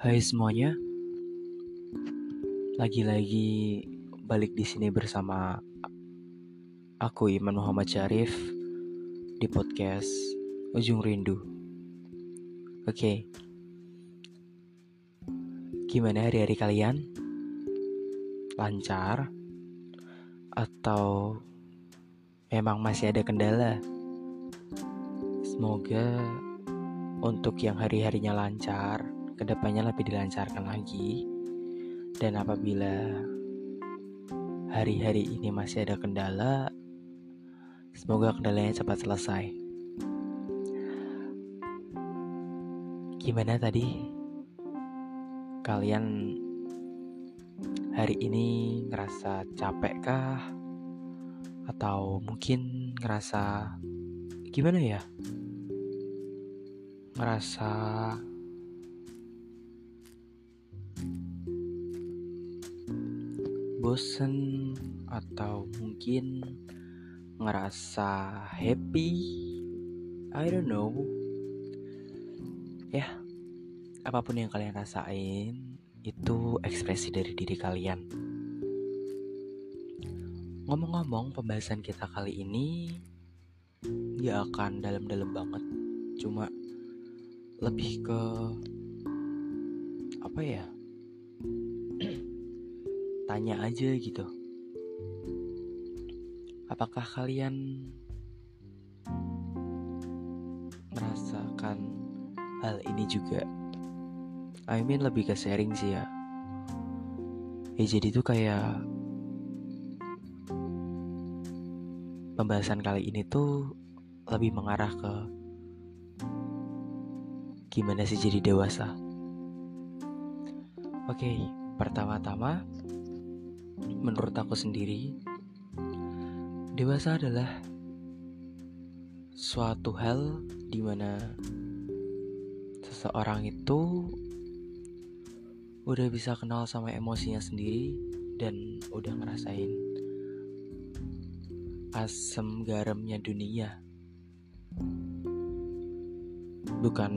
Hai semuanya, lagi-lagi balik di sini bersama aku Iman Muhammad Syarif di podcast Ujung Rindu. Oke, gimana hari-hari kalian? Lancar? Atau memang masih ada kendala? Semoga untuk yang hari-harinya lancar, ke depannya lebih dilancarkan lagi. Dan apabila hari-hari ini masih ada kendala, semoga kendalanya cepat selesai. Gimana tadi? Kalian hari ini ngerasa capek kah? Atau mungkin ngerasa gimana ya? Ngerasa bosen atau mungkin ngerasa happy? I don't know. Ya apa pun yang kalian rasain itu ekspresi dari diri kalian. Ngomong-ngomong pembahasan kita kali ini gak akan dalam-dalam banget. Cuma lebih ke apa ya tanya aja gitu. Apakah kalian merasakan hal ini juga? I mean lebih ke sharing sih ya. Ya jadi tuh kayak pembahasan kali ini tuh lebih mengarah ke gimana sih jadi dewasa. Oke, okay, pertama-tama menurut aku sendiri, dewasa adalah suatu hal di mana seseorang itu udah bisa kenal sama emosinya sendiri dan udah ngerasain asam garamnya dunia. Bukan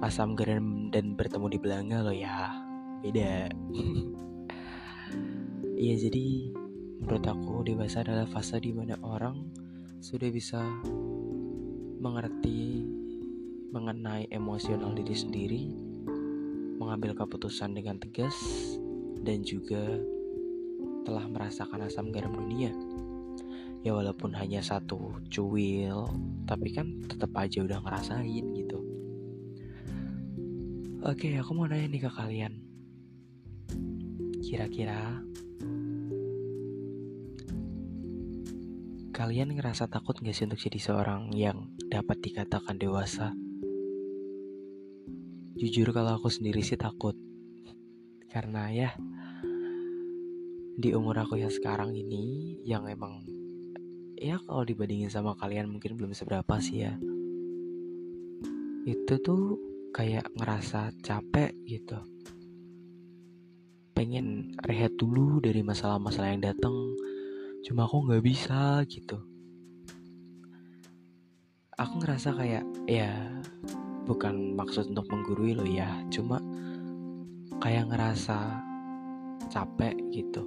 asam garam dan bertemu di belanga loh ya. Beda. Iya jadi menurut aku dewasa adalah fase di mana orang sudah bisa mengerti mengenai emosional diri sendiri, mengambil keputusan dengan tegas dan juga telah merasakan asam garam dunia. Ya walaupun hanya satu cuil, tapi kan tetap aja udah ngerasain gitu. Oke, aku mau nanya nih ke kalian. Kira-kira Kalian ngerasa takut gak sih untuk jadi seorang yang dapat dikatakan dewasa? Jujur kalau aku sendiri sih takut. Karena ya Di umur aku yang sekarang ini Yang emang Ya kalau dibandingin sama kalian mungkin belum seberapa sih ya. Itu tuh kayak ngerasa capek gitu. Pengen rehat dulu dari masalah-masalah yang datang cuma aku nggak bisa gitu. Aku ngerasa kayak ya bukan maksud untuk menggurui lo ya. Cuma kayak ngerasa capek gitu.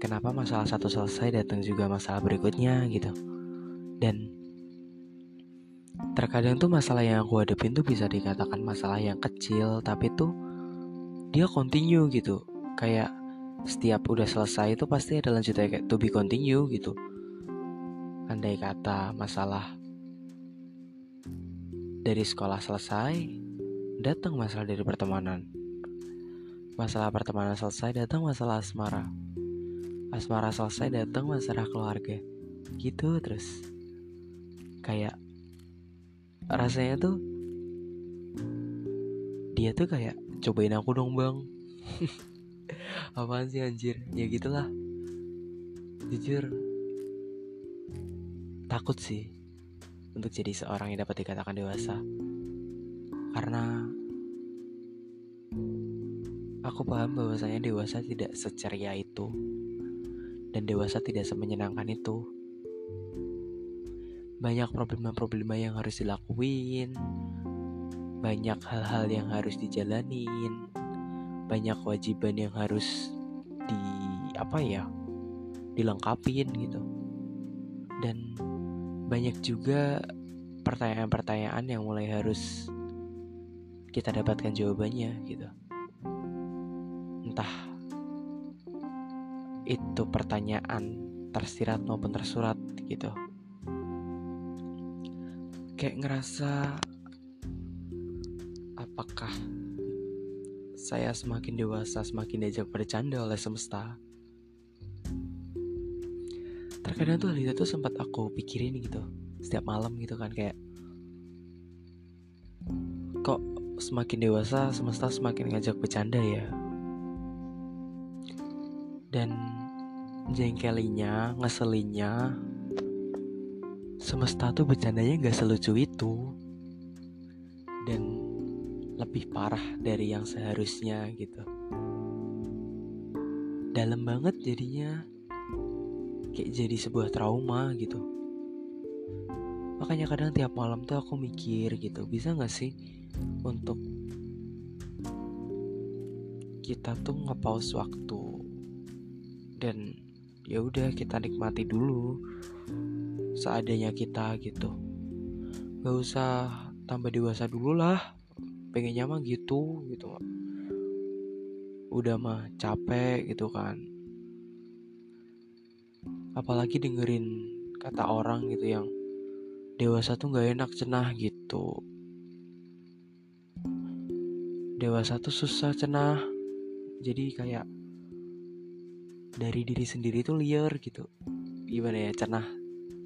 Kenapa masalah satu selesai datang juga masalah berikutnya gitu. Dan terkadang tuh masalah yang aku hadapin tuh bisa dikatakan masalah yang kecil tapi tuh dia continue gitu. Kayak setiap udah selesai itu pasti ada lanjutnya kayak to be continue gitu. Andai kata masalah dari sekolah selesai datang masalah dari pertemanan. Masalah pertemanan selesai datang masalah asmara. Asmara selesai datang masalah keluarga. Gitu terus. Kayak rasanya tuh dia tuh kayak cobain aku dong bang apaan sih anjir? Ya gitulah. Jujur takut sih untuk jadi seorang yang dapat dikatakan dewasa. Karena aku paham bahwasanya dewasa tidak seceria itu. Dan dewasa tidak semenyenangkan itu. Banyak problema-problema yang harus dilakuin. Banyak hal-hal yang harus dijalanin banyak kewajiban yang harus di apa ya dilengkapin gitu. Dan banyak juga pertanyaan-pertanyaan yang mulai harus kita dapatkan jawabannya gitu. Entah itu pertanyaan tersirat maupun tersurat gitu. Kayak ngerasa apakah saya semakin dewasa semakin diajak bercanda oleh semesta. Terkadang tuh hal itu tuh sempat aku pikirin gitu setiap malam gitu kan kayak kok semakin dewasa semesta semakin ngajak bercanda ya? Dan jengkelinya ngeselinnya semesta tuh bercandanya gak selucu itu. Dan lebih parah dari yang seharusnya gitu. Dalam banget jadinya. Kayak jadi sebuah trauma gitu. Makanya kadang tiap malam tuh aku mikir gitu bisa gak sih untuk kita tuh ngepaus waktu dan ya udah kita nikmati dulu seadanya kita gitu. Gak usah tambah dewasa dulu lah pengennya mah gitu gitu. Udah mah capek gitu kan. Apalagi dengerin kata orang gitu yang dewasa tuh gak enak cenah gitu. Dewasa tuh susah cenah. Jadi kayak dari diri sendiri tuh liar gitu. Gimana ya cenah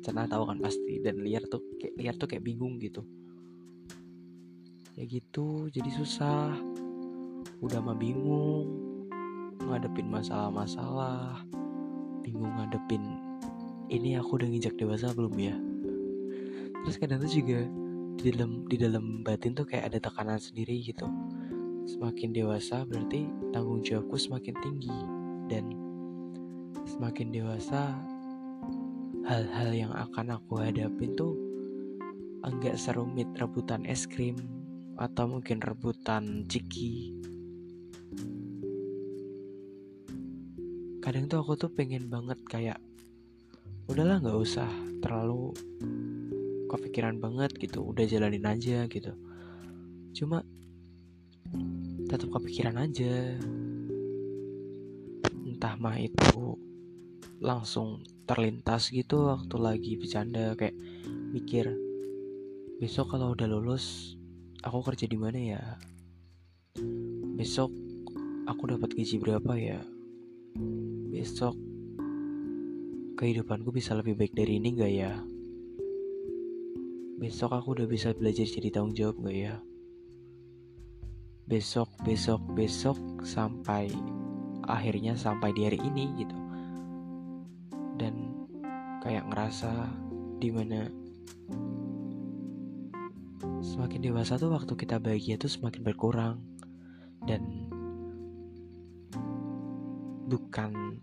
cenah tahu kan pasti. Dan liar tuh kayak liar tuh kayak bingung gitu ya gitu jadi susah. Udah mah bingung ngadepin masalah-masalah. Bingung ngadepin ini aku udah nginjak dewasa belum ya? Terus kadang tuh juga di dalam di dalam batin tuh kayak ada tekanan sendiri gitu. Semakin dewasa berarti tanggung jawabku semakin tinggi. Dan semakin dewasa hal-hal yang akan aku hadapin tuh enggak serumit rebutan es krim atau mungkin rebutan ciki. Kadang tuh aku tuh pengen banget kayak udahlah nggak usah terlalu kepikiran banget gitu udah jalanin aja gitu. Cuma tetap kepikiran aja. Entah mah itu langsung terlintas gitu waktu lagi bercanda kayak mikir besok kalau udah lulus aku kerja di mana ya? Besok aku dapat gaji berapa ya? Besok kehidupanku bisa lebih baik dari ini gak ya? Besok aku udah bisa belajar jadi tanggung jawab gak ya? Besok besok besok sampai akhirnya sampai di hari ini gitu. Dan kayak ngerasa di mana semakin dewasa tuh waktu kita bahagia tuh semakin berkurang. Dan bukan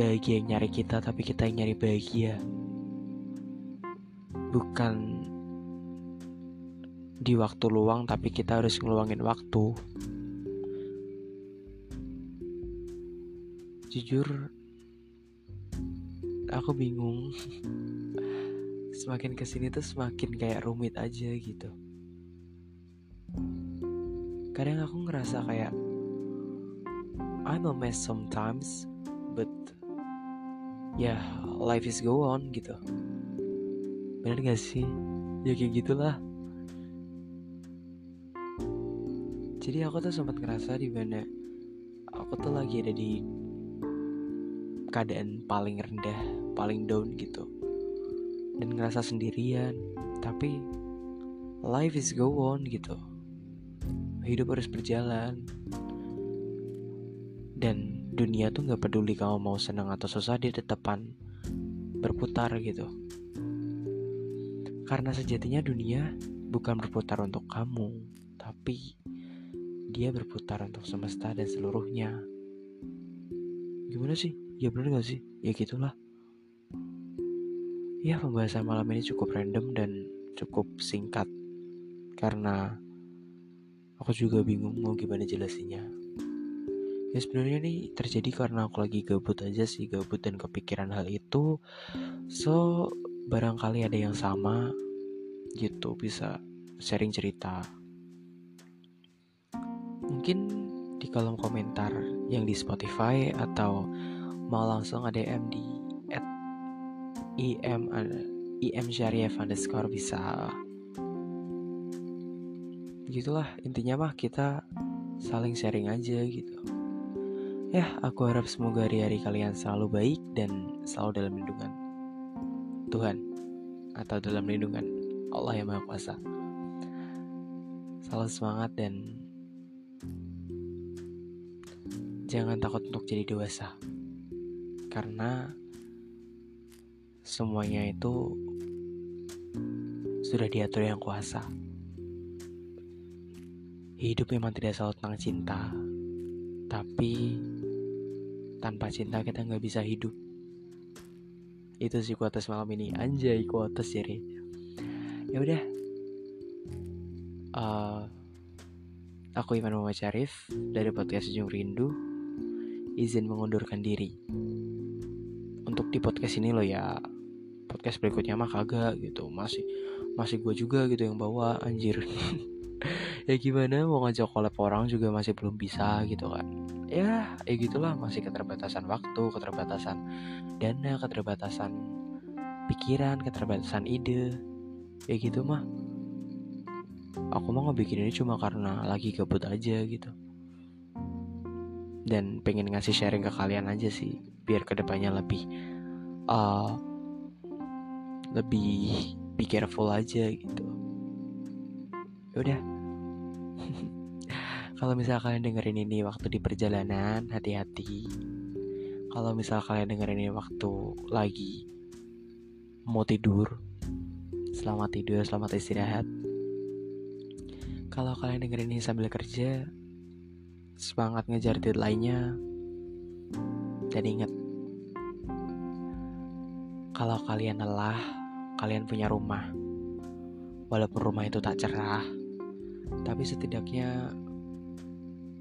bahagia yang nyari kita tapi kita yang nyari bahagia. Bukan di waktu luang tapi kita harus ngeluangin waktu. Jujur aku bingung semakin ke sini tuh semakin kayak rumit aja gitu. Kadang aku ngerasa kayak I'm a mess sometimes but ya yeah, life is go on gitu. Bener gak sih? Ya kayak gitulah. Jadi aku tuh sempat ngerasa di mana aku tuh lagi ada di keadaan paling rendah, paling down gitu. Dan ngerasa sendirian, tapi life is go on gitu. Hidup harus berjalan. Dan dunia tuh gak peduli kamu mau senang atau susah, dia tetapan berputar gitu. Karena sejatinya dunia bukan berputar untuk kamu, tapi dia berputar untuk semesta dan seluruhnya. Gimana sih? Ya bener gak sih? Ya gitulah. Ya pembahasan malam ini cukup random dan cukup singkat karena aku juga bingung mau gimana jelasinnya. Ya sebenarnya ini terjadi karena aku lagi gabut aja sih, gabut dan kepikiran hal itu. So, barangkali ada yang sama gitu bisa sharing cerita. Mungkin di kolom komentar yang di Spotify atau mau langsung ada di im im syariah underscore bisa. Gitulah intinya mah kita saling sharing aja gitu. Ya aku harap semoga hari-hari kalian selalu baik dan selalu dalam lindungan Tuhan atau dalam lindungan Allah yang Maha Kuasa. Selalu semangat dan jangan takut untuk jadi dewasa. Karena semuanya itu sudah diatur yang kuasa. Hidup memang tidak selalu tentang cinta, tapi tanpa cinta kita nggak bisa hidup. Itu sih kuotas malam ini, anjay kuotas jadi. Ya udah, uh, aku Iman Muhammad Syarif dari podcast Jung Rindu izin mengundurkan diri untuk di podcast ini lo ya podcast berikutnya mah kagak gitu. Masih masih gue juga gitu yang bawa anjir. Ya gimana mau ngajak collab orang juga masih belum bisa gitu kan. Ya ya gitulah masih keterbatasan waktu keterbatasan dana keterbatasan pikiran keterbatasan ide. Ya gitu mah. Aku mau ngebikin ini cuma karena lagi gabut aja gitu. Dan pengen ngasih sharing ke kalian aja sih biar ke depannya lebih uh, lebih be careful aja gitu. Ya udah. Kalau misal kalian dengerin ini waktu di perjalanan hati-hati. Kalau misal kalian dengerin ini waktu lagi mau tidur selamat tidur selamat istirahat. Kalau kalian dengerin ini sambil kerja semangat ngejar deadline-nya. Dan ingat, kalau kalian lelah, kalian punya rumah. Walaupun rumah itu tak cerah, tapi setidaknya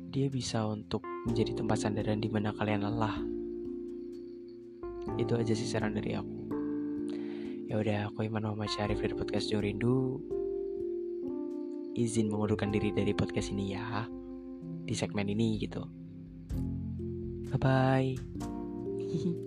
dia bisa untuk menjadi tempat sandaran di mana kalian lelah. Itu aja sih saran dari aku. Ya udah, aku Iman Muhammad Syarif dari podcast Jung Rindu. Izin mengundurkan diri dari podcast ini ya. Di segmen ini gitu. Bye bye.